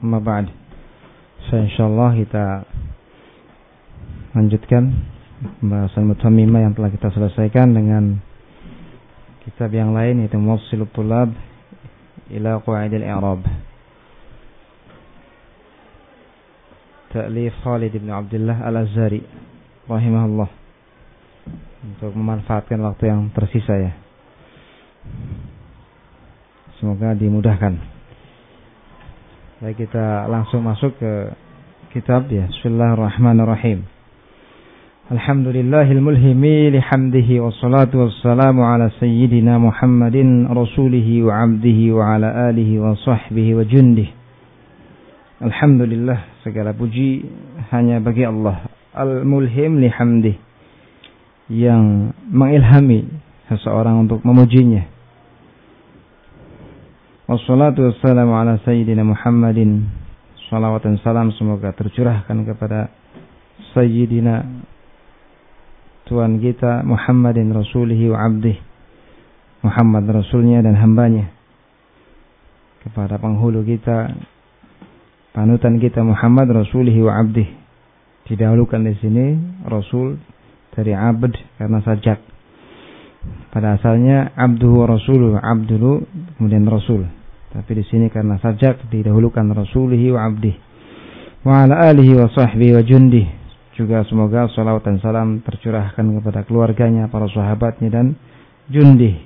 Amma ba'd. So, insyaallah kita lanjutkan pembahasan mutamimah yang telah kita selesaikan dengan kitab yang lain yaitu Muwassil Tulab ila Qawaid al-I'rab. Ta'lif Khalid bin Abdullah Al-Azhari rahimahullah untuk memanfaatkan waktu yang tersisa ya. Semoga dimudahkan. Baik kita langsung masuk ke kitab ya. Bismillahirrahmanirrahim. Alhamdulillahil mulhimi lihamdihi wassalatu wassalamu ala sayyidina Muhammadin rasulihi wa abdihi wa ala alihi wa sahbihi wa jundih. Alhamdulillah segala puji hanya bagi Allah. Al-mulhim lihamdih yang mengilhami seseorang untuk memujinya Wassalatu wassalamu ala Sayyidina Muhammadin. Salawat dan salam semoga tercurahkan kepada Sayyidina Tuhan kita Muhammadin Rasulihi wa Abdih Muhammad Rasulnya dan hambanya. Kepada penghulu kita Panutan kita Muhammad Rasulihi wa Abdih Didahulukan di sini Rasul dari abd karena sajak. Pada asalnya abduhu rasuluh abdulu kemudian rasul tapi di sini karena sajak didahulukan rasulihi wa abdih. Wa ala alihi wa sahbihi wa jundih. Juga semoga salawat dan salam tercurahkan kepada keluarganya, para sahabatnya dan jundih.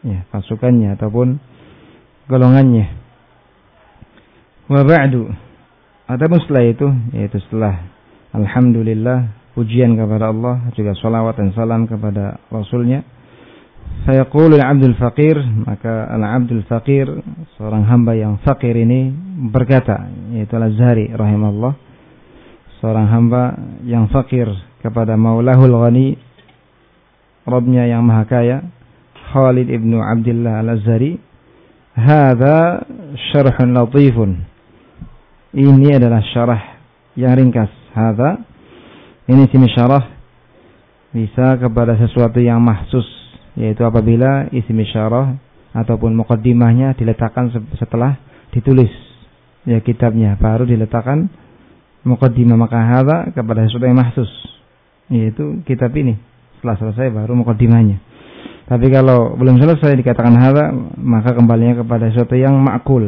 Ya, pasukannya ataupun golongannya. Wa ba'du. Ada setelah itu, yaitu setelah Alhamdulillah, pujian kepada Allah, juga salawat dan salam kepada Rasulnya. Fayaqulu al-abdul faqir maka al-abdul faqir seorang hamba yang fakir ini berkata yaitu Al-Azhari rahimahullah seorang hamba yang fakir kepada Maulahul Ghani Rabbnya yang maha kaya Khalid ibnu Abdullah Al-Azhari Hada syarhun latifun. Ini adalah syarah yang ringkas. Hada Ini sini syarah Bisa kepada sesuatu yang mahsus yaitu apabila isim isyarah ataupun mukaddimahnya diletakkan setelah ditulis ya kitabnya baru diletakkan mukaddimah maka hadza kepada sesuatu yang mahsus yaitu kitab ini. Setelah selesai baru mukaddimahnya tapi kalau belum selesai dikatakan hadza maka kembalinya kepada sesuatu yang makul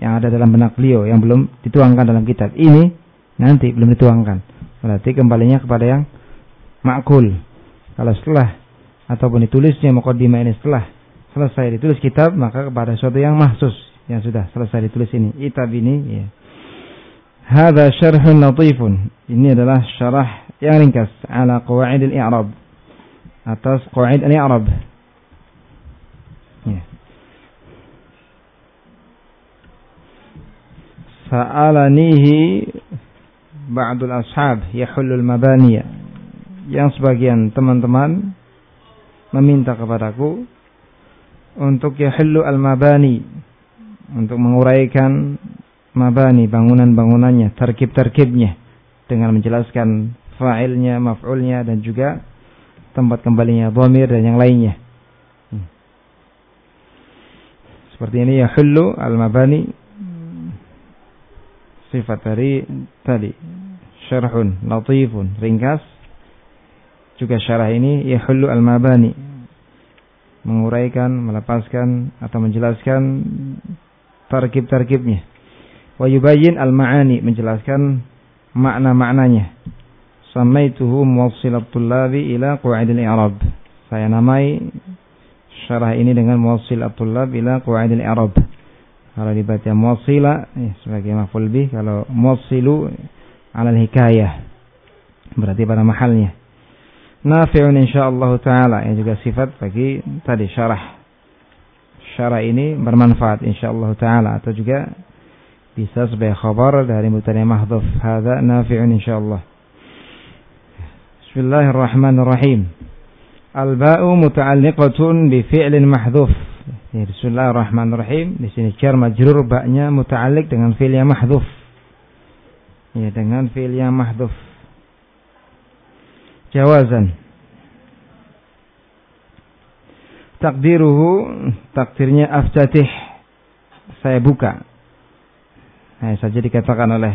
yang ada dalam benak beliau yang belum dituangkan dalam kitab ini nanti belum dituangkan. Berarti kembalinya kepada yang makul. Kalau setelah ataupun ditulisnya mukaddimah ini setelah selesai ditulis kitab maka kepada sesuatu yang mahsus yang sudah selesai ditulis ini kitab ini ya Hada syarhun latifun. Ini adalah syarah yang ringkas ala qawaid al-i'rab. Atas qawaid al-i'rab. Ya. Sa'alanihi ba'dul ashab yahullul mabaniya. Yang sebagian teman-teman meminta kepadaku untuk yahillu al-mabani untuk menguraikan mabani bangunan-bangunannya, terkib-terkibnya dengan menjelaskan fa'ilnya, maf'ulnya dan juga tempat kembalinya dhamir dan yang lainnya. Hmm. Seperti ini yahillu al-mabani sifat dari tadi syarhun latifun ringkas juga syarah ini yahullu al-mabani menguraikan, melepaskan atau menjelaskan tarkib-tarkibnya. Wa yubayyin al-ma'ani menjelaskan makna-maknanya. Samaituhu muwassilat tullabi ila qawaidil i'rab. Saya namai syarah ini dengan muwassil at-tullab ila qawaidil i'rab. Kalau dibaca muwassila ya, sebagai maf'ul bih, kalau muwassilu ala hikayah berarti pada mahalnya nafi'un insyaallah taala yang juga sifat bagi tadi syarah. Syarah ini bermanfaat insyaallah taala atau juga bisa sebagai khabar dari mubtada mahdhuf. Hadza nafi'un insyaallah. Bismillahirrahmanirrahim. Al-ba'u muta'alliqatun bi fi'lin mahdhuf. Bismillahirrahmanirrahim. Di sini jar majrur ba'nya muta'alliq dengan fi'il yang mahdhuf. Ya, dengan fi'il yang mahdhuf jawazan takdiruhu takdirnya aftatih saya buka Nah, saja dikatakan oleh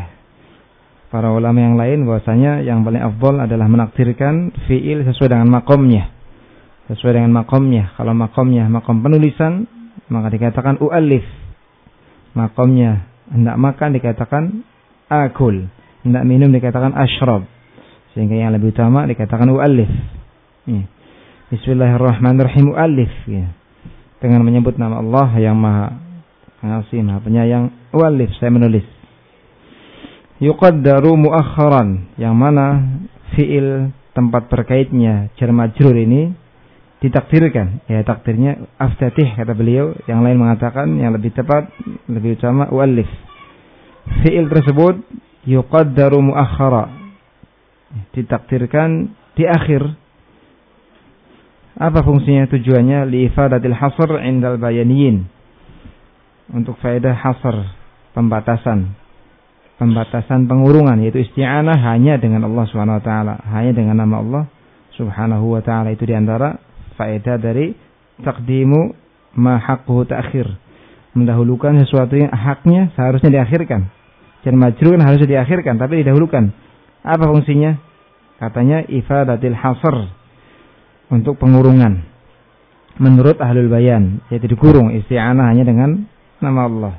para ulama yang lain bahwasanya yang paling afdol adalah menakdirkan fiil sesuai dengan makomnya. Sesuai dengan makomnya. Kalau makomnya makom penulisan, maka dikatakan u'alif. Makomnya hendak makan dikatakan akul. Hendak minum dikatakan ashrab. Sehingga yang lebih utama dikatakan u'alif. Ya. Bismillahirrahmanirrahim u'alif. Ya. Dengan menyebut nama Allah yang maha pengasih maha penyayang u'alif. Saya menulis. Yuqaddaru muakharan. Yang mana fiil tempat terkaitnya jar ini ditakdirkan ya takdirnya aftatih kata beliau yang lain mengatakan yang lebih tepat lebih utama ualif fiil tersebut yuqaddaru muakhara ditakdirkan di akhir apa fungsinya tujuannya li ifadatil hasr indal bayaniyin untuk faedah hasr pembatasan pembatasan pengurungan yaitu isti'anah hanya dengan Allah Subhanahu wa taala hanya dengan nama Allah Subhanahu wa taala itu di antara faedah dari takdimu ma haqquhu ta'khir. Mendahulukan sesuatu yang haknya seharusnya diakhirkan. Dan majrur harusnya diakhirkan tapi didahulukan. Apa fungsinya? Katanya ifadatil hasr untuk pengurungan. Menurut ahlul bayan, yaitu dikurung isti'anah hanya dengan nama Allah.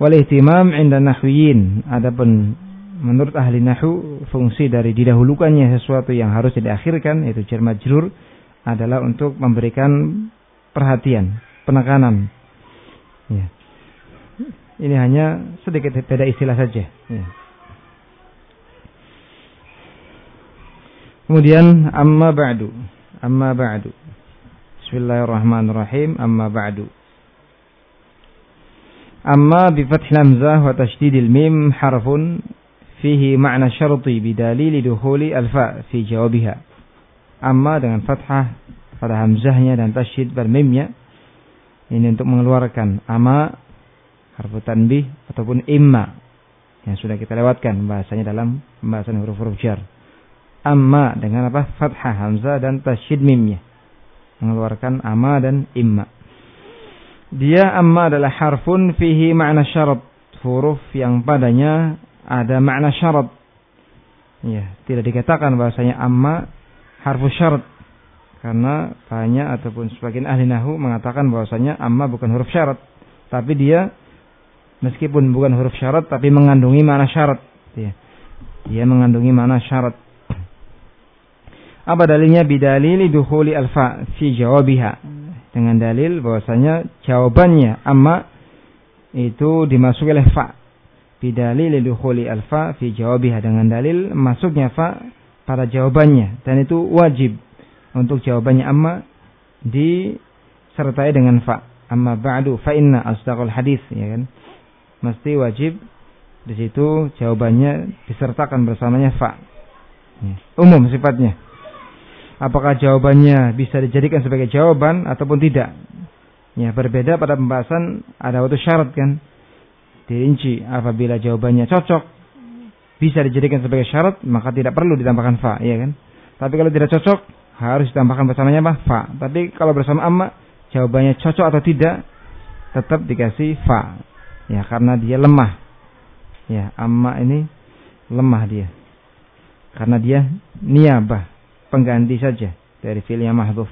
Wal ihtimam inda nahwiyin. Adapun menurut ahli nahu fungsi dari didahulukannya sesuatu yang harus diakhirkan yaitu jar majrur adalah untuk memberikan perhatian, penekanan. Ya. Ini hanya sedikit beda istilah saja. Ya. Kemudian amma ba'du. Amma ba'du. Bismillahirrahmanirrahim. Amma ba'du. Amma bi fathil hamzah wa tashdidil mim harfun fihi ma'na syarti bidalili dukhuli al-fa fi jawabiha amma dengan fathah pada hamzahnya dan tasyid pada mimnya ini untuk mengeluarkan amma harfu tanbih ataupun imma yang sudah kita lewatkan bahasanya dalam pembahasan huruf-huruf jar amma dengan apa? Fathah hamzah dan tasyid mimnya. Mengeluarkan amma dan imma. Dia amma adalah harfun fihi makna syarat. Huruf yang padanya ada makna syarat. Ya tidak dikatakan bahasanya amma harfu syarat. Karena banyak ataupun sebagian ahli nahu mengatakan bahwasanya amma bukan huruf syarat. Tapi dia meskipun bukan huruf syarat tapi mengandungi mana syarat. Dia dia mengandungi mana syarat apa dalilnya? Bidalili dukhuli alfa fi jawabiha. Dengan dalil bahwasanya jawabannya amma itu dimasuki oleh fa. Bidalili dukhuli alfa fi jawabiha. Dengan dalil masuknya fa pada jawabannya. Dan itu wajib untuk jawabannya amma disertai dengan fa. Amma ba'du fa inna asdaqul hadis ya kan? Mesti wajib di situ jawabannya disertakan bersamanya fa. Ya. umum sifatnya apakah jawabannya bisa dijadikan sebagai jawaban ataupun tidak? Ya berbeda pada pembahasan ada waktu syarat kan? Dirinci apabila jawabannya cocok. Bisa dijadikan sebagai syarat maka tidak perlu ditambahkan fa ya kan? Tapi kalau tidak cocok harus ditambahkan bersamanya apa? Fa. Tapi kalau bersama amma jawabannya cocok atau tidak tetap dikasih fa. Ya karena dia lemah. Ya amma ini lemah dia. Karena dia niabah pengganti saja dari fi'il yang mahdhuf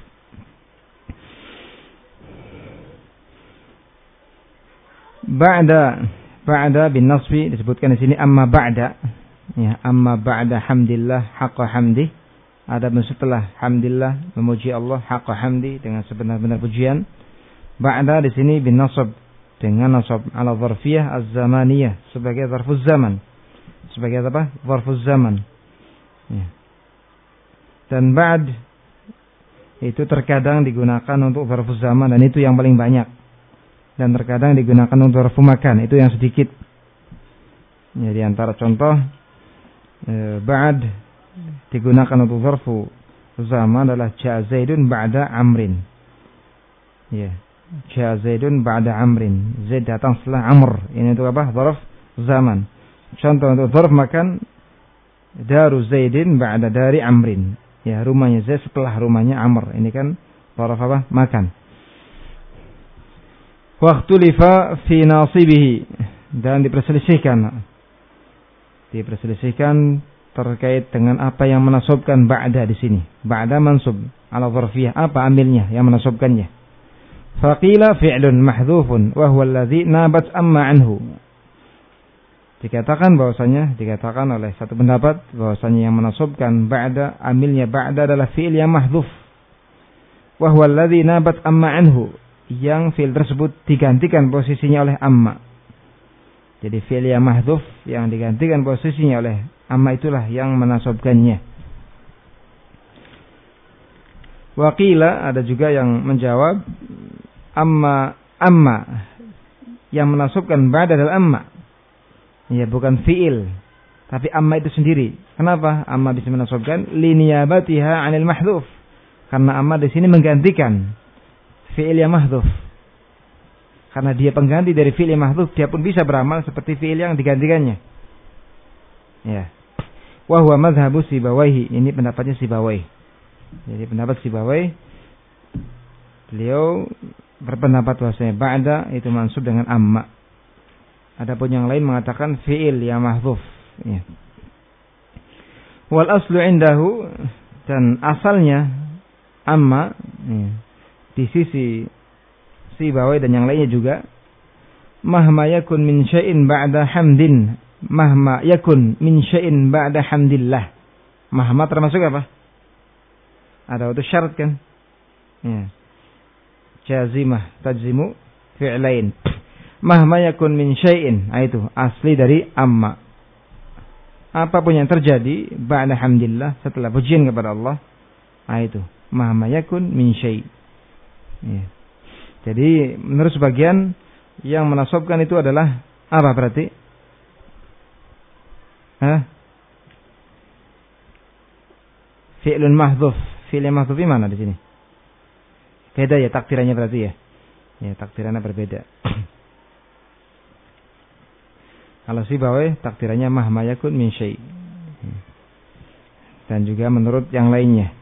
ba'da ba'da bin nasfi disebutkan di sini amma ba'da Ya, amma ba'da hamdillah haqqa hamdi. Ada setelah hamdillah memuji Allah haqqa hamdi dengan sebenar-benar pujian. Ba'da di sini bin nasab dengan nasab ala zarfiyah az-zamaniyah sebagai zarfuz zaman. Sebagai apa? Zarfuz zaman. Ya. Dan ba'd itu terkadang digunakan untuk zarfuz zaman dan itu yang paling banyak. Dan terkadang digunakan untuk zarfu makan, itu yang sedikit. Ya, di antara contoh E, ba'd digunakan untuk zarfu zaman adalah ja zaidun ba'da amrin. Ya. Ja zaidun ba'da amrin. Zaid datang setelah amr. Ini untuk apa? Zarf zaman. Contoh untuk zarf makan daru zaidin ba'da dari amrin. Ya, rumahnya Zaid setelah rumahnya Amr. Ini kan zarf apa? Makan. Waktu lifa fi nasibihi. Dan diperselisihkan. Diperselisihkan terkait dengan apa yang menasobkan ba'da di sini. Ba'da mansub. Ala zarfiyah. Apa amilnya yang menasobkannya faqila fi'lun mahdhufun wa huwa alladhi nabat amma anhu dikatakan bahwasanya dikatakan oleh satu pendapat bahwasanya yang menasobkan ba'da amilnya ba'da adalah fi'il yang mahdhuf. Wa huwa alladhi nabat amma anhu. Yang fi'il tersebut digantikan posisinya oleh amma. Jadi fi'il yang mahdhuf yang digantikan posisinya oleh amma itulah yang menasobkannya Wakila ada juga yang menjawab amma amma. Yang menasubkan ba'da adalah amma Ya, bukan fiil. Tapi amma itu sendiri. Kenapa amma bisa menasobkan? Liniyabatiha anil mahdhuf. Karena amma di sini menggantikan fiil yang mahdhuf. Karena dia pengganti dari fiil yang mahdhuf, dia pun bisa beramal seperti fiil yang digantikannya. Ya. Wa huwa madhhabu Sibawaihi. Ini pendapatnya Sibawai. Jadi pendapat Sibawai beliau berpendapat bahwasanya ba'da itu mansub dengan amma Adapun yang lain mengatakan fi'il yang mahfuf. Ya. Wal aslu indahu dan asalnya amma ya, di sisi si bawai dan yang lainnya juga mahma yakun min syai'in ba'da hamdin mahma yakun min syai'in ba'da hamdillah mahma termasuk apa ada waktu syarat kan ya jazimah tajzimu fi'lain mahma yakun min syai'in ah, itu asli dari amma apa pun yang terjadi ba'da hamdillah setelah pujian kepada Allah ah, itu mahma yakun min syai' ya. jadi menurut sebagian yang menasobkan itu adalah apa berarti Hah? Fi'lun mahdhuf. Fi'l yang mahdhuf mana di sini? Beda ya takdirannya berarti ya. Ya, takdirannya berbeda. Kalau si bawai takdirannya mahma yakun min syai. Dan juga menurut yang lainnya.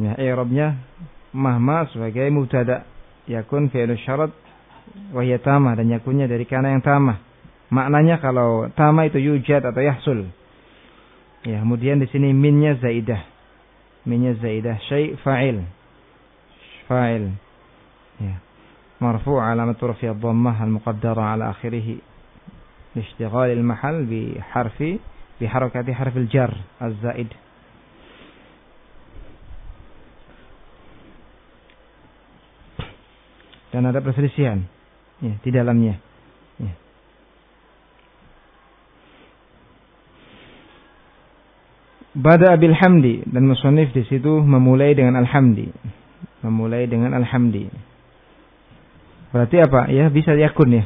Ya, i'rabnya mahma sebagai mubtada yakun fi'lu syarat wa tamah dan yakunnya dari kana yang tamah. Maknanya kalau tamah itu yujad atau yahsul. Ya, kemudian di sini minnya zaidah. Minnya zaidah syai fa'il. Fa'il. Ya. مرفوع علامة رفع الضمة المقدرة على آخره لاشتغال المحل بحرف بحركة حرف الجر الزائد dan ada perselisihan ya, di dalamnya. Ya. Bada bil hamdi dan musonif di situ memulai dengan alhamdi, memulai dengan alhamdi. Berarti apa? Ya bisa yakun ya.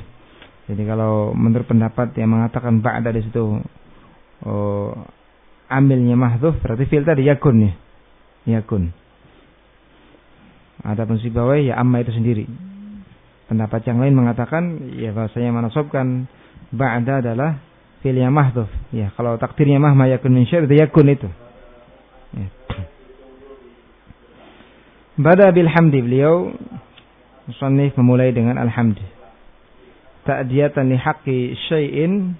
Jadi kalau menurut pendapat yang mengatakan ba'da di situ oh, amilnya mahdzuf berarti fi'il tadi yakun ya. Yakun. Ada si bawah ya amma itu sendiri. Pendapat yang lain mengatakan ya bahasanya manasabkan ba'da adalah fi'il yang mahdzuf. Ya, kalau takdirnya mahma yakun min syai' yakun itu. Ya. Bada bil hamdi beliau Musannif memulai dengan alhamd. Ta'diyatan li haqqi syai'in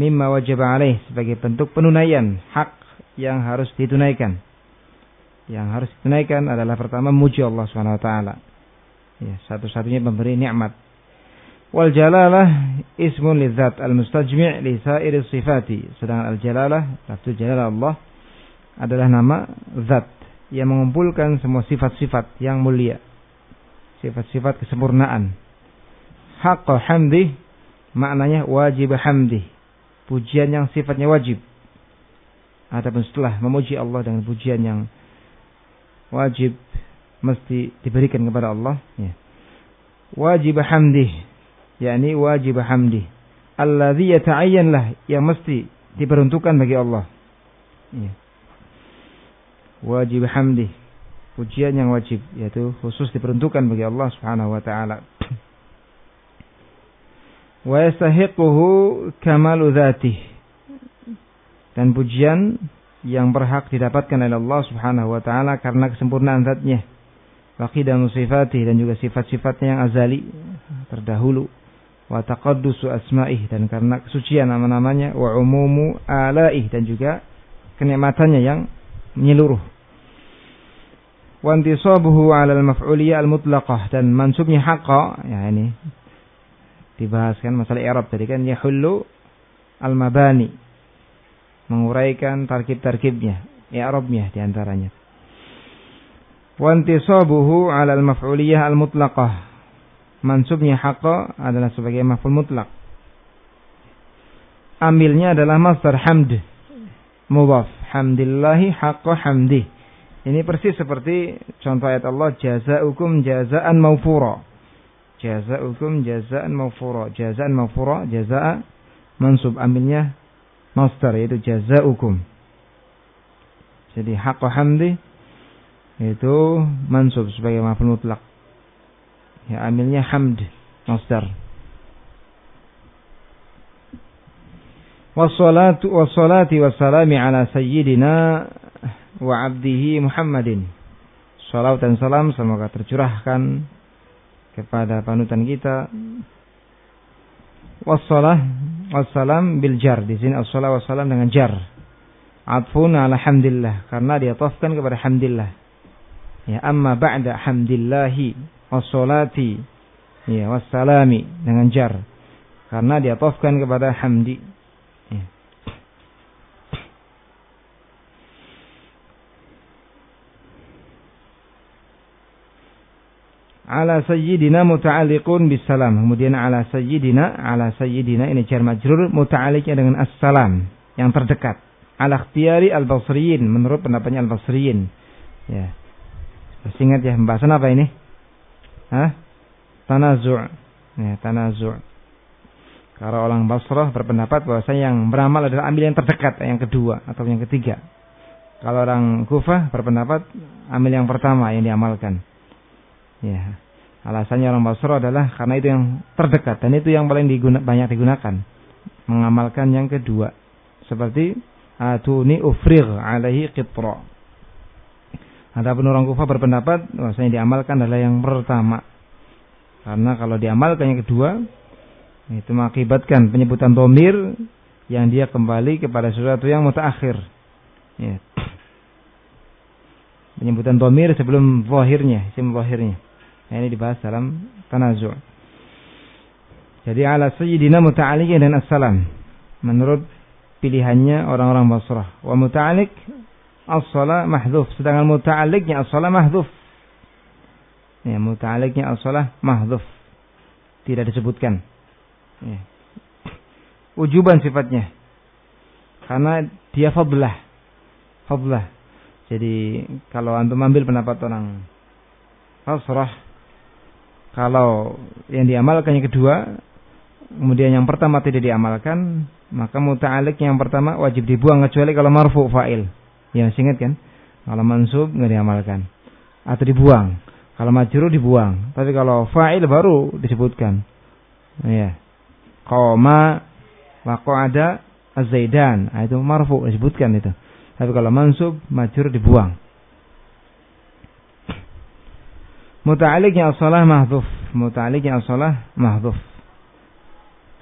mimma wajib alaih sebagai bentuk penunaian hak yang harus ditunaikan. Yang harus ditunaikan adalah pertama muji Allah Subhanahu wa taala. Ya, satu-satunya pemberi nikmat. Wal jalalah ismun lidzat al-mustajmi' li sa'iri sifati. Sedangkan al-jalalah, lafzul jalalah Allah adalah nama zat yang mengumpulkan semua sifat-sifat yang mulia sifat-sifat kesempurnaan. Haqqa hamdi maknanya wajib hamdi. Pujian yang sifatnya wajib. Adapun setelah memuji Allah dengan pujian yang wajib mesti diberikan kepada Allah ya. Wajib hamdi yakni wajib hamdi alladzi yata'ayyan lah yang mesti diperuntukkan bagi Allah. Ya. Wajib hamdi pujian yang wajib yaitu khusus diperuntukkan bagi Allah Subhanahu wa taala. Wa yastahiquhu kamalu. Dan pujian yang berhak didapatkan oleh Allah Subhanahu wa taala karena kesempurnaan zatnya. Wa qidam sifatih dan juga sifat-sifatnya yang azali terdahulu wa taqaddusu asma'ih dan karena kesucian nama-namanya wa umumu alaih dan juga kenikmatannya yang menyeluruh wa intisabuhu 'ala al-maf'uliyah al-mutlaqah dan mansubnya haqqa ya ini dibahaskan masalah i'rab tadi kan yahullu al-mabani menguraikan tarkib-tarkibnya i'rabnya di antaranya wa intisabuhu 'ala al-maf'uliyah al-mutlaqah mansubnya haqqa adalah sebagai maf'ul mutlak. Amilnya adalah masdar hamd. Mudhaf. Hamdillahi haqqa hamdi. Ini persis seperti contoh ayat Allah jazaukum jazaan maufura. Jazaukum jazaan maufura. Jazaan maufura, jazaa mansub amilnya masdar yaitu jazaukum. Jadi haqqa hamdi itu mansub sebagai maf'ul mutlak. Ya, amilnya hamd, masdar. Wassalatu wassalati wassalami ala sayyidina wa abdihi Muhammadin. Salam dan salam semoga tercurahkan kepada panutan kita. Wassalah wassalam bil jar. Di sini assalah wassalam dengan jar. Atfun ala hamdillah karena dia tafkan kepada hamdillah. Ya amma ba'da hamdillahi wassalati ya wassalami dengan jar karena dia tofkan kepada hamdi ala sayyidina muta'alliqun bisalam kemudian ala sayyidina ala sayyidina ini jar majrur muta'alliqnya dengan assalam yang terdekat. Ala ikhtiyari al-basriyin menurut pendapatnya al-basriyin. Ya. Masih ingat ya pembahasan apa ini? Hah? Tanazu' ya, tanazu' Kalau orang Basrah berpendapat bahwa yang beramal adalah ambil yang terdekat, yang kedua atau yang ketiga. Kalau orang Kufah berpendapat ambil yang pertama yang diamalkan. Ya. Alasannya orang Basrah adalah karena itu yang terdekat dan itu yang paling diguna, banyak digunakan. Mengamalkan yang kedua. Seperti atuni ufrigh alaihi qitra. Adapun orang kufah berpendapat bahwasanya diamalkan adalah yang pertama. Karena kalau diamalkan yang kedua itu mengakibatkan penyebutan domir yang dia kembali kepada sesuatu yang mutaakhir. Ya. Penyebutan domir sebelum zahirnya, isim zahirnya. Nah, ini dibahas dalam tanazu'. Jadi ala sayyidina muta'alikin dan assalam. Menurut pilihannya orang-orang Basrah. Wa muta'alik as-salah mahdhuf sedangkan muta'alliqnya as-salah mahdhuf ya muta'alliqnya as-salah mahdhuf tidak disebutkan ya. ujuban sifatnya karena dia fadlah fadlah jadi kalau antum ambil pendapat orang Basrah kalau yang diamalkan yang kedua kemudian yang pertama tidak diamalkan maka muta'alliq yang pertama wajib dibuang kecuali kalau marfu fa'il Ya ingat kan? Kalau mansub nggak diamalkan atau dibuang. Kalau majrur dibuang. Tapi kalau fa'il baru disebutkan. Ya. Qoma wa ada azaidan. Nah, itu marfu disebutkan itu. Tapi kalau mansub majrur dibuang. Muta'aliknya as-salah mahdhuf. Muta'aliknya as-salah mahdhuf.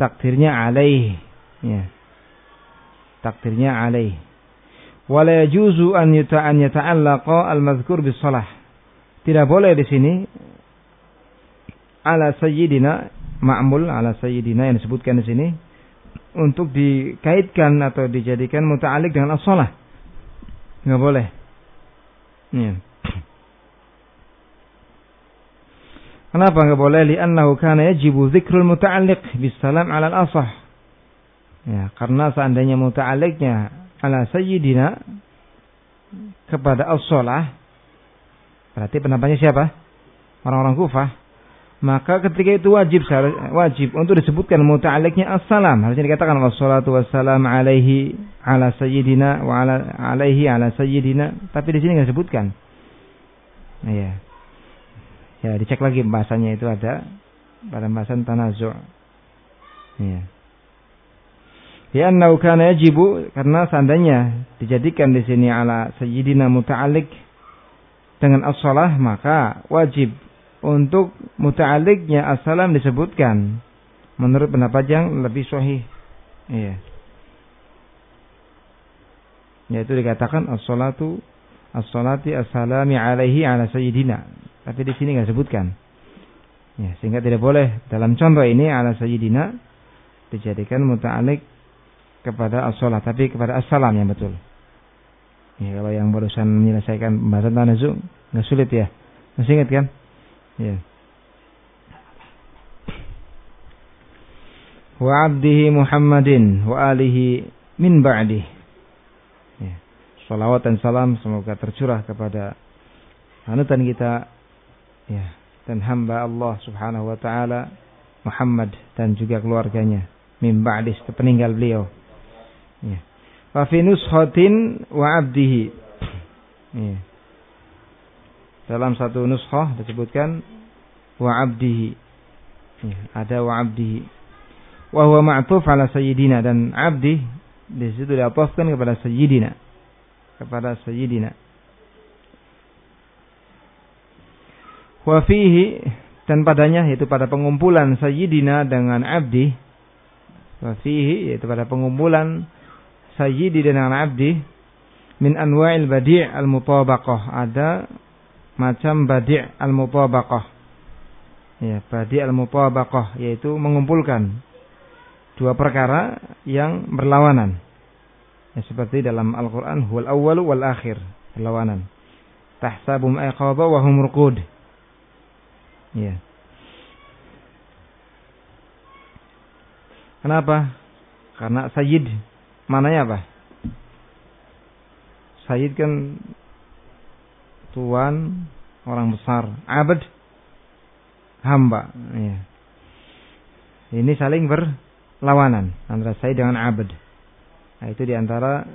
Takdirnya alaih. Ya. Takdirnya alaih wala yajuzu an yata'an yata'allaqa al-madhkur bis salah. Tidak boleh di sini ala sayyidina ma'mul ala sayyidina yang disebutkan di sini untuk dikaitkan atau dijadikan muta'alliq dengan as-salah. Enggak boleh. Ya. Kenapa enggak boleh? Li'annahu kana yajibu dzikrul muta'alliq bis salam 'ala al-asah. Ya, karena seandainya muta'alliqnya ala sayyidina kepada as-salah berarti pendapatnya siapa? Orang-orang Kufah. Maka ketika itu wajib wajib untuk disebutkan muta'alliqnya as-salam. Harusnya dikatakan wassalatu wassalam alaihi ala sayyidina wa ala alaihi ala sayyidina, tapi di sini enggak disebutkan. Nah, ya. Ya, dicek lagi bahasanya itu ada pada bahasan tanazu'. Ya. Ya annau kana yajibu karena seandainya dijadikan di sini ala sayyidina muta'alliq dengan as-salah maka wajib untuk muta'alliqnya as-salam disebutkan menurut pendapat yang lebih sahih. Iya. Yaitu dikatakan as-salatu as-salati as-salami alaihi ala sayyidina. Tapi di sini nggak sebutkan. Ya, sehingga tidak boleh dalam contoh ini ala sayyidina dijadikan muta'alik kepada as-salat tapi kepada as-salam yang betul. Ya, kalau yang barusan menyelesaikan pembahasan tanazuk nggak sulit ya. Masih ingat kan? Ya. Wa abdihi Muhammadin wa alihi min ba'dih. Ya. Salawat dan salam semoga tercurah kepada panutan kita ya dan hamba Allah Subhanahu wa taala Muhammad dan juga keluarganya min ba'dih peninggal beliau. Ya. Wa fi nuskhatin wa abdihi. Ya. Dalam satu nuskhah disebutkan wa abdihi. Ya, ada wa abdihi. Wa huwa ma'tuf ala sayyidina dan abdi di situ kepada sayyidina. Kepada sayyidina. Wa fihi dan padanya yaitu pada pengumpulan sayyidina dengan abdi. Wa fihi yaitu pada pengumpulan sayyidi dengan abdi min anwa'il badi' al-mutabaqah. Ada macam badi' al-mutabaqah. Ya, badi' al-mutabaqah yaitu mengumpulkan dua perkara yang berlawanan. Ya, seperti dalam Al-Qur'an huwal awwalu wal akhir, berlawanan. Tahsabum aiqadha wa hum ruqud. Ya. Kenapa? Karena sayyid mananya apa? Sayyid kan tuan, orang besar, abad, hamba. Ya. Ini saling berlawanan antara saya dengan abad. Nah, itu di antara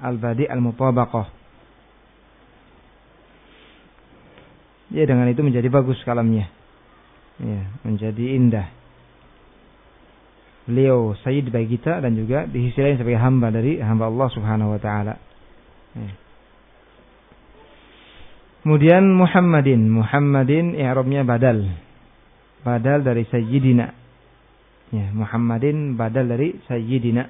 al-badi al-mutabaqah. Ya dengan itu menjadi bagus kalamnya. Ya, menjadi indah. Beliau Sayyid bagi kita dan juga di sisi lain sebagai hamba dari hamba Allah Subhanahu wa taala. Ya. Kemudian Muhammadin. Muhammadin i'rabnya badal. Badal dari Sayyidina. Ya, Muhammadin badal dari Sayyidina.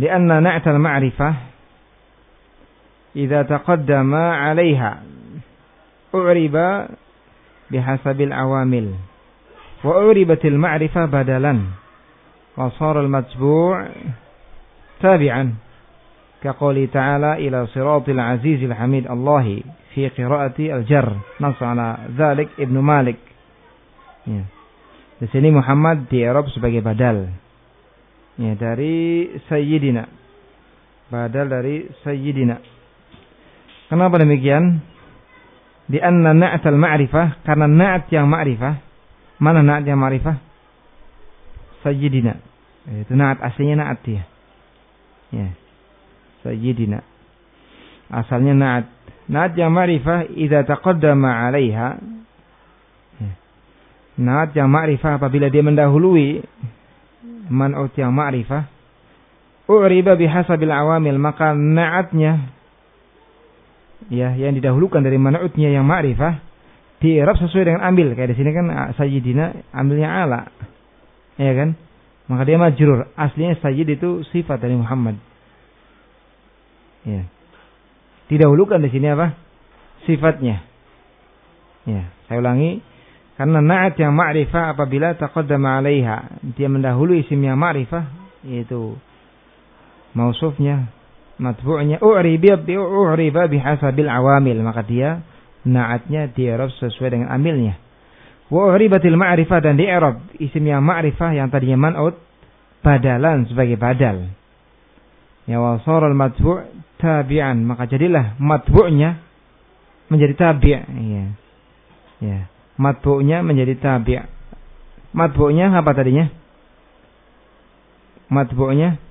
Lianna na'tal ma'rifah idza taqaddama 'alayha u'riba bihasabil awamil wa uribatil ma'rifah badalan wa sara al-matbu' tabi'an كقوله تعالى إلى صراط العزيز الحميد الله في قراءة الجر نص على ذلك ابن مالك ya. Di sini Muhammad di Arab sebagai badal ya, dari Sayyidina. Badal dari Sayyidina. Kenapa demikian? Di anna na'at al-ma'rifah karena na'at yang ma'rifah mana na'at yang ma'rifah? Sayyidina. Itu na'at aslinya na'at dia. Ya sayyidina. Asalnya na'at. Na'at yang ma'rifah idza taqaddama 'alaiha. Ya. Na'at yang ma'rifah apabila dia mendahului man'ut yang ma'rifah u'riba bihasabil awamil maka na'atnya ya yang didahulukan dari man'utnya yang ma'rifah di Arab sesuai dengan ambil kayak di sini kan sayyidina ambilnya ala ya kan maka dia majrur aslinya sayyid itu sifat dari Muhammad Ya. Didahulukan di sini apa? Sifatnya. Ya, saya ulangi. Karena na'at yang ma'rifah apabila taqaddama 'alaiha, dia mendahului isim yang ma'rifah yaitu mausufnya, matbu'nya u'riba bi u'riba bihasabil awamil, maka dia na'atnya di'rab sesuai dengan amilnya. Wa u'ribatil ma'rifah dan di'rab isim yang ma'rifah yang tadinya man'ut badalan sebagai badal. Ya wa al matbu' tabi'an maka jadilah matbu'nya menjadi tabi' ya. Ya. Matbu'nya menjadi tabi'. Matbu'nya apa tadinya? Matbu'nya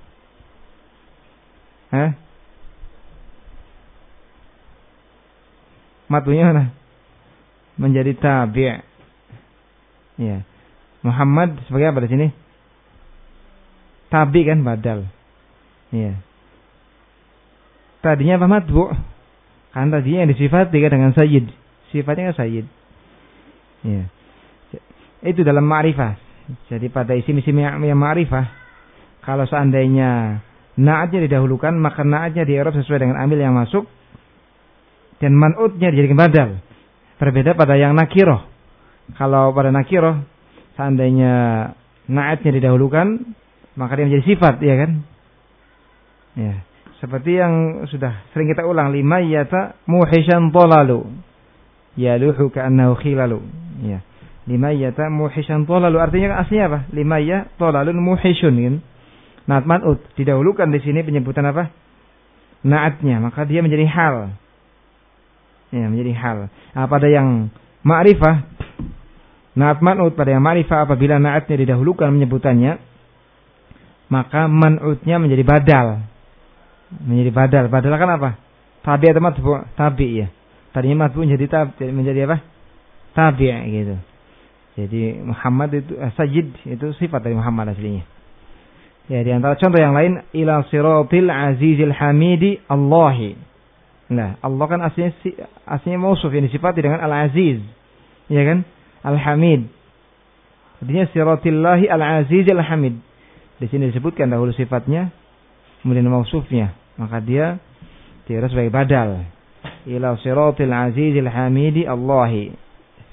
Hah? Matbu'nya mana? Menjadi tabi'. Ya. Muhammad sebagai apa di sini? Tabi kan badal. Ya tadinya apa matbu kan tadinya yang disifati dengan sayyid sifatnya kan sayyid ya itu dalam ma'rifah Jadi pada isim-isim yang ma'rifah, kalau seandainya naatnya didahulukan, maka naatnya di Arab sesuai dengan amil yang masuk, dan man'utnya dijadikan badal. Berbeda pada yang nakiroh. Kalau pada nakiroh, seandainya naatnya didahulukan, maka dia menjadi sifat, ya kan? Ya. Seperti yang sudah sering kita ulang, lima yata muhishan tolalu. Yaluhu ka'annahu khilalu. Ya limayyata muhisan tolalu artinya aslinya apa limayya tolalun muhisun kan naat man'ut didahulukan di sini penyebutan apa? Naatnya. Maka dia menjadi hal. Ya menjadi hal. Nah, pada yang ma'rifah naat man'ut pada yang ma'rifah apabila naatnya didahulukan penyebutannya maka man'utnya menjadi badal. Menjadi badal. Badal kan apa? Tabi atau matbu tabi ya. Tadinya matbu menjadi tabi menjadi apa? Tabi gitu. Jadi Muhammad itu eh, Sajid itu sifat dari Muhammad aslinya. Ya di antara contoh yang lain ila siratil azizil hamidi Allahi. Nah, Allah kan aslinya aslinya mausuf yang disifati dengan al-aziz. Ya kan? Al-hamid. Artinya siratillahi al-azizil hamid. Di sini disebutkan dahulu sifatnya kemudian mausufnya. Maka dia dia sebagai badal. Ila siratil azizil hamidi Allahi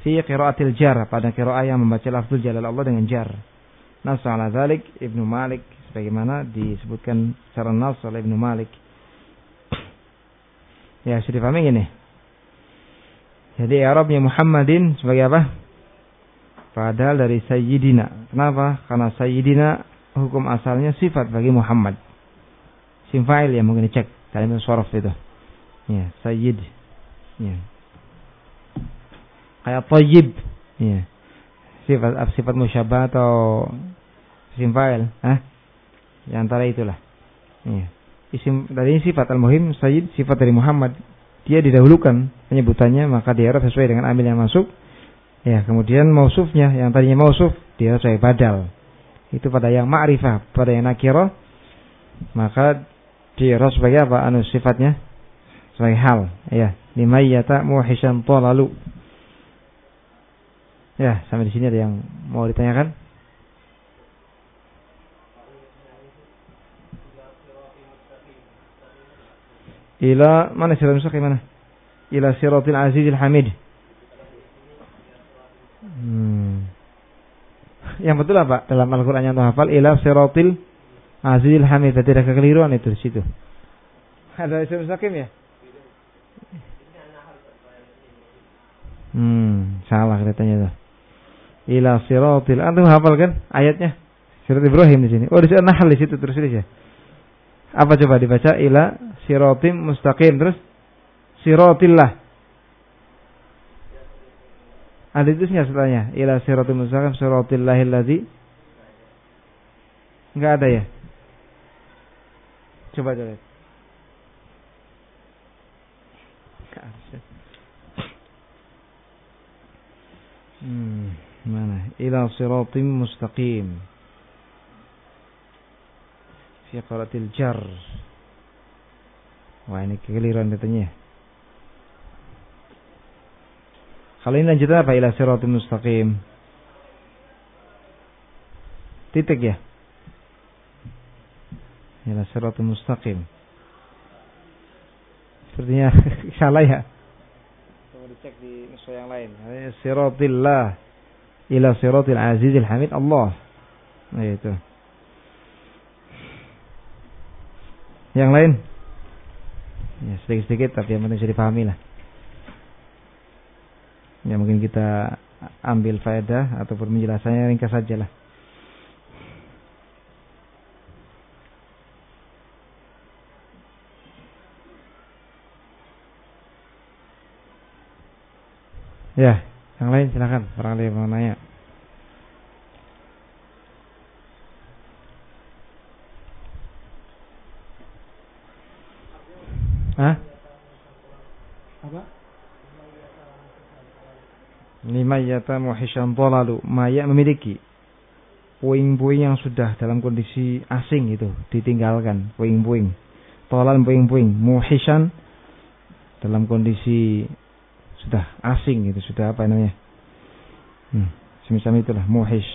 fi qiraatil jar pada qiraah yang membaca lafzul jalal Allah dengan jar. Nas ala dzalik Ibnu Malik sebagaimana disebutkan secara nas oleh Ibnu Malik. Ya, sudah paham ini. Jadi Arabnya Muhammadin sebagai apa? Padahal dari Sayyidina. Kenapa? Karena Sayyidina hukum asalnya sifat bagi Muhammad. Sim fa'il ya mungkin dicek dalam sorof itu. Ya, Sayyid. Ya, kayak toyib ya sifat sifat musyabah atau isim fa'il ah di antara itulah. Ya isim dari sifat al-muhim sayyid sifat dari Muhammad. Dia didahulukan penyebutannya maka dia sesuai dengan amil yang masuk. Ya kemudian mausufnya yang tadinya mausuf dia sesuai badal. Itu pada yang ma'rifah pada yang nakirah. Maka dia harus sebagai apa? Anu sifatnya? Sebagai hal. Ya. Limayyata muhisan talalu Ya, sampai di sini ada yang mau ditanyakan? Ila mana siratul mustaqim mana? Ila siratil azizil hamid. Hmm. Yang betul apa? Dalam Al-Qur'an yang hafal ila siratil azizil hamid. Tidak ada kekeliruan itu di situ. Ada siratul mustaqim ya? Hmm, salah kelihatannya tuh ila siratil antum hafal kan ayatnya surat Ibrahim di sini oh di sini Nahl di situ terus ya apa coba dibaca? Ila siratim mustaqim. Terus? Siratillah. Ada itu setelahnya? Ila siratim mustaqim siratillahil ladzi enggak ada ya? Coba coba Hmm mana? Ila siratim mustaqim fi qaratil jar wah ini kekeliruan katanya. Kalau ini lanjutan apa? Ila siratim mustaqim. Titik ya? Ila siratim mustaqim. Sepertinya salah ya? Coba dicek di nusa yang lain. Siratillah. Ila siratil azizil hamid. Allah. Nah, itu. Yang lain? Ya, sedikit-sedikit tapi yang penting bisa dipahami lah. Ya mungkin kita ambil faedah ataupun penjelasannya ringkas saja lah. Ya, yang lain silakan, orang lain mau nanya. Hah? Apa? Lima yata muhishan tolalu Maya memiliki Puing-puing yang sudah dalam kondisi asing itu Ditinggalkan Puing-puing. Tolal puing-puing. Muhishan Dalam kondisi sudah asing gitu, sudah apa namanya? Hmm, semacam itulah muhish.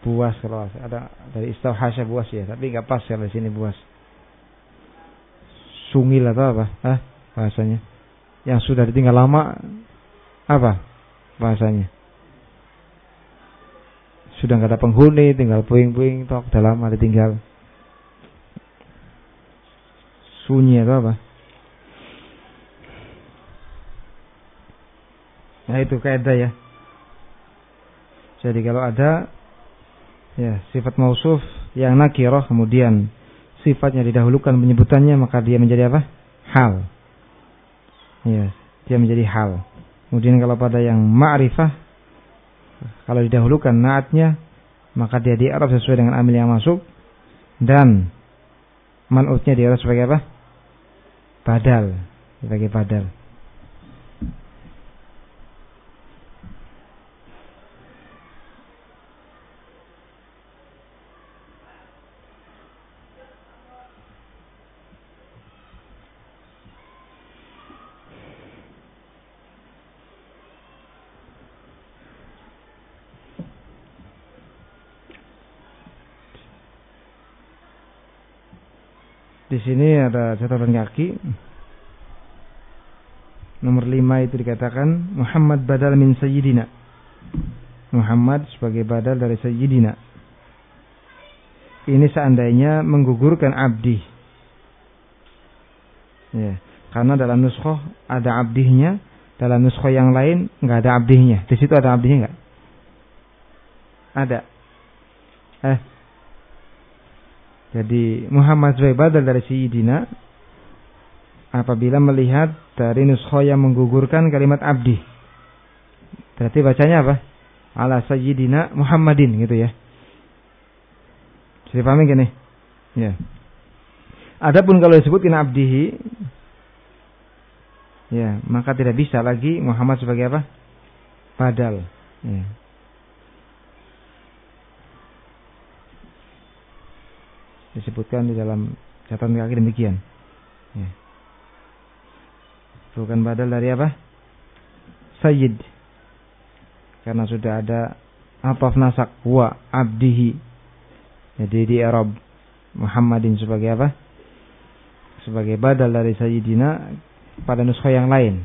buas kalau ada dari istauhasya buas ya tapi nggak pas ya di sini buas. Sungil atau apa? Ah bahasanya. Yang sudah ditinggal lama apa bahasanya sudah nggak ada penghuni tinggal puing-puing tok udah lama ditinggal sunyi atau apa nah itu kaidah ya jadi kalau ada ya sifat mausuf yang nakirah kemudian sifatnya didahulukan penyebutannya maka dia menjadi apa? hal. Ya, dia menjadi hal. Kemudian kalau pada yang ma'rifah kalau didahulukan naatnya maka dia di Arab sesuai dengan amil yang masuk dan manutnya di Arab sebagai apa? Badal, sebagai badal. Di sini ada catatan kaki. Nomor lima itu dikatakan Muhammad badal min sayyidina. Muhammad sebagai badal dari sayyidina. Ini seandainya menggugurkan abdi. Ya, karena dalam nuskhoh ada abdihnya, dalam nuskhoh yang lain nggak ada abdihnya. Di situ ada abdihnya nggak? Ada. Eh, jadi Muhammad sebagai badal dari Sayyidina apabila melihat dari nuskho yang menggugurkan kalimat abdi. Berarti bacanya apa? Ala Sayyidina Muhammadin gitu ya. Jadi pahami gini? Ya. Adapun kalau disebutkan abdihi ya, maka tidak bisa lagi Muhammad sebagai apa? Badal. Ya. Disebutkan di dalam catatan kaki demikian. Ya. Bukan badal dari apa? Sayyid. Karena sudah ada apa nasak wa abdihi. Jadi di Arab Muhammadin sebagai apa? Sebagai badal dari Sayyidina pada nuskha yang lain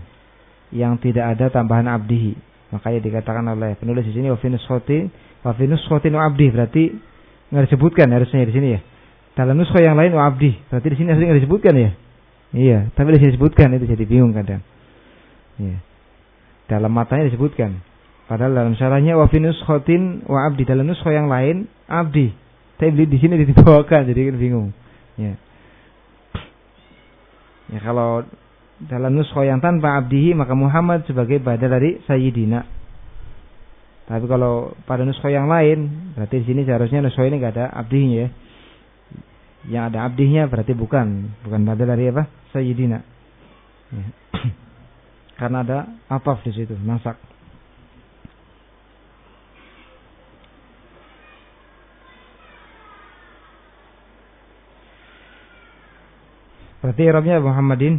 yang tidak ada tambahan abdihi. Makanya dikatakan oleh penulis di sini wa fi nuskhatin wa fi nuskhatin abdi berarti nggak disebutkan harusnya di sini ya dalam nuskha yang lain wa abdi. Berarti di sini aslinya disebutkan ya. Iya, tapi di sini disebutkan itu jadi bingung kadang. Iya. Dalam matanya disebutkan. Padahal dalam syarahnya wa fi nuskhatin wa. Dalam nuskha yang lain abdi. Tapi di sini dibawakan jadi kan bingung. Ya. Ya kalau dalam nuskha yang tanpa abdihi maka Muhammad sebagai badal dari Sayyidina. Tapi kalau pada nuskha yang lain berarti di sini seharusnya nuskha ini enggak ada abdihinya ya yang ada abdihnya berarti bukan. Bukan badal dari apa? Sayyidina. Ya. karena ada apa di situ masak. Berarti Arabnya Muhammadin?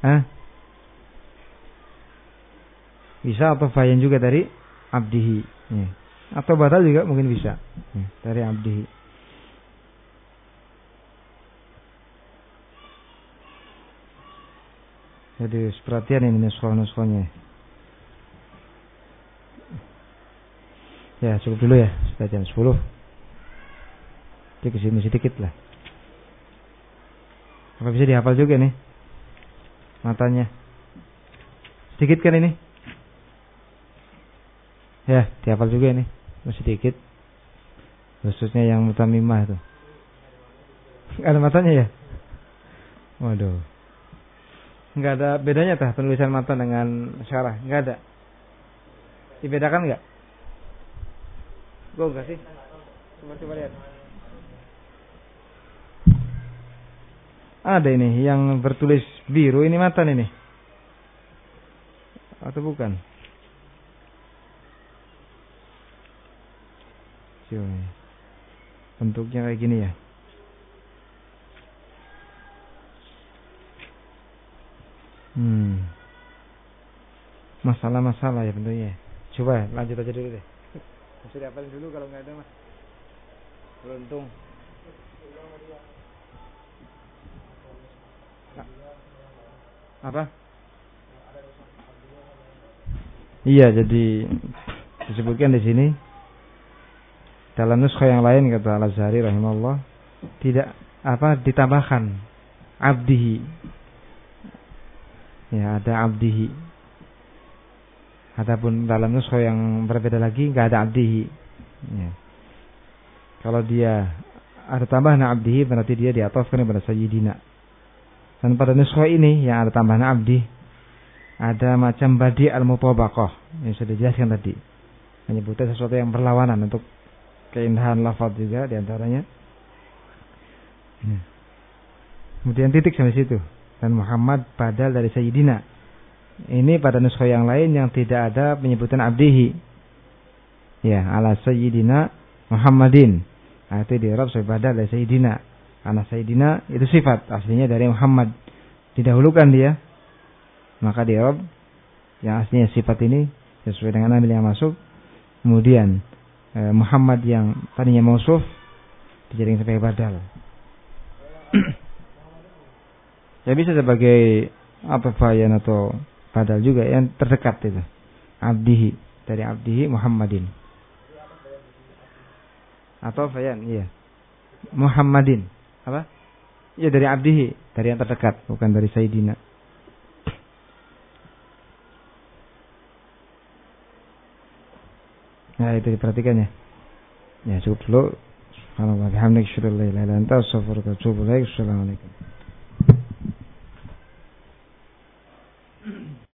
Hah? bisa atau fayan juga dari abdihi? Ya. atau badal juga mungkin bisa. Ya, dari abdihi Jadi perhatian ini nuskho-nuskhonya. Ya cukup dulu ya, sudah jam 10. Jadi ke sini sedikit lah. Apa bisa dihafal juga nih? Matanya. Sedikit kan ini? Ya, dihafal juga ini. Masih sedikit. Khususnya yang mutamimah itu. Ada matanya ya? Waduh. Enggak ada bedanya tah penulisan matan dengan syarah? Enggak ada. Dibedakan enggak? Gue enggak sih? Coba coba lihat. Ada ini yang bertulis biru ini matan ini. Atau bukan? Bentuknya kayak gini ya. Hmm. Masalah-masalah ya tentunya. Coba lanjut aja dulu deh. Sudah paling dulu kalau nggak ada mas. Beruntung. Apa? Iya, jadi disebutkan di sini dalam nuskha yang lain kata Al-Azhari rahimahullah tidak apa ditambahkan abdihi. Ya, ada abdihi. Adapun dalam nuskha yang berbeda lagi nggak ada abdihi. Ya. Kalau dia ada tambahan abdihi berarti dia diatofkan kepada sayyidina. Dan pada nuskha ini yang ada tambahan abdi ada macam badi al-mutabaqah yang sudah dijelaskan tadi. Menyebutkan sesuatu yang berlawanan untuk keindahan lafaz juga di antaranya. Ya. Kemudian titik sampai situ. Dan Muhammad padal dari Sayyidina. Ini pada nuskha yang lain yang tidak ada penyebutan abdihi. Ya, ala Sayyidina Muhammadin. Nah, di Arab sebagai badal dari Sayyidina. Karena Sayyidina itu sifat aslinya dari Muhammad. Didahulukan dia maka di Arab yang aslinya sifat ini sesuai dengan amil yang masuk. Kemudian eh, Muhammad yang tadinya mausuf dijadikan sebagai badal. Ya bisa sebagai apa fayan atau badal juga yang terdekat itu. Abdihi dari Abdihi Muhammadin. Atau fayan, iya. Muhammadin. Apa? Ya dari Abdihi, dari yang terdekat, bukan dari Sayyidina. Ya itu diperhatikan ya. Ya cukup dulu. Subhanallah. Alhamdulillah. Assalamualaikum.